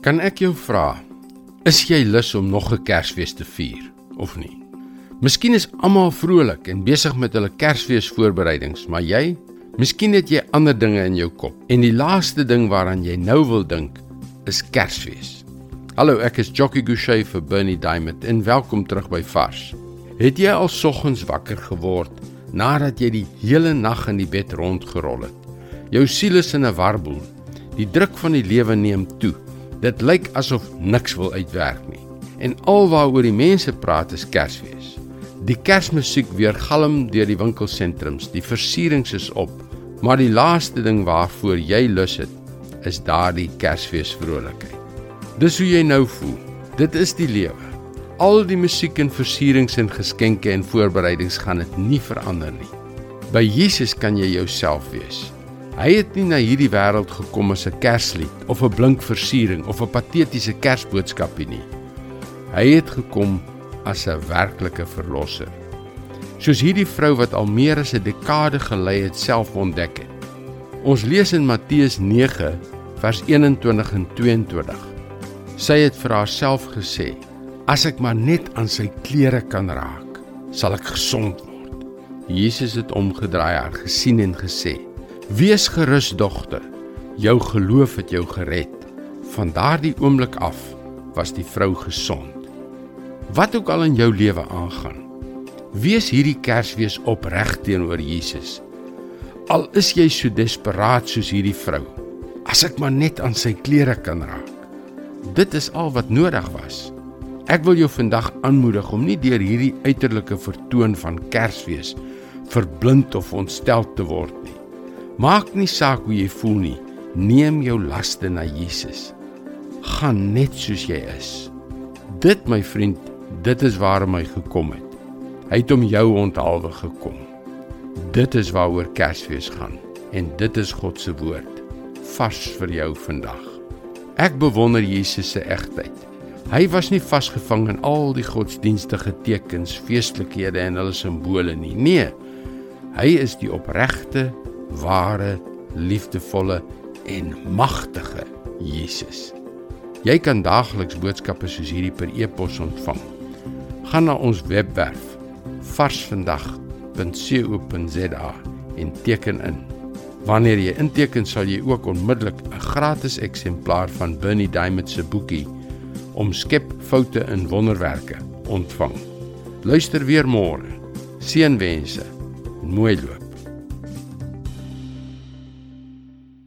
Kan ek jou vra, is jy lus om nog 'n Kersfees te vier of nie? Miskien is almal vrolik en besig met hulle Kersfeesvoorbereidings, maar jy, miskien het jy ander dinge in jou kop. En die laaste ding waaraan jy nou wil dink, is Kersfees. Hallo, ek is Jockey Gouchee vir Bernie Diamond en welkom terug by Vars. Het jy al soggens wakker geword nadat jy die hele nag in die bed rondgerol het? Jou siel is in 'n warboel. Die druk van die lewe neem toe. Dit lyk asof niks wil uitwerk nie. En alwaaroor die mense praat is Kersfees. Die Kersmusiek weer galm deur die winkelsentrums. Die versierings is op. Maar die laaste ding waarvoor jy lus het, is daardie Kersfees vrolikheid. Dis hoe jy nou voel. Dit is die lewe. Al die musiek en versierings en geskenke en voorbereidings gaan dit nie verander nie. By Jesus kan jy jouself wees. Hy het nie na hierdie wêreld gekom as 'n kerslied of 'n blink versiering of 'n patetiese kersboodskapie nie. Hy het gekom as 'n werklike verlosser. Soos hierdie vrou wat al meer as 'n dekade gelei het self ontdek het. Ons lees in Matteus 9 vers 21 en 22. Sy het vir haarself gesê: "As ek maar net aan sy klere kan raak, sal ek gesond word." Jesus het omgedraai haar gesien en gesê: Wees gerus dogter, jou geloof het jou gered. Van daardie oomblik af was die vrou gesond. Wat ook al in jou lewe aangaan, wees hierdie Kersfees opreg teenoor Jesus. Al is jy so desperaat soos hierdie vrou, as ek maar net aan sy klere kan raak. Dit is al wat nodig was. Ek wil jou vandag aanmoedig om nie deur hierdie uiterlike vertoon van Kersfees verblind of ontstel te word nie. Maak nie saak hoe jy voel nie. Neem jou laste na Jesus. Gaan net soos jy is. Dit my vriend, dit is waarom hy gekom het. Hy het om jou onthaalwe gekom. Dit is waaroor Kersfees gaan en dit is God se woord vars vir jou vandag. Ek bewonder Jesus se egtheid. Hy was nie vasgevang in al die godsdienstige tekens, feestelikhede en hulle simbole nie. Nee. Hy is die opregte, ware, liefdevolle en magtige Jesus. Jy kan daagliks boodskappe soos hierdie per e-pos ontvang. Gaan na ons webwerf varsvandag.co.za en teken in. Wanneer jy inteken, sal jy ook onmiddellik 'n gratis eksemplaar van Bernie Diamond se boekie Omskep foute in wonderwerke ontvang. Luister weer môre. Seënwense. Mooi loop.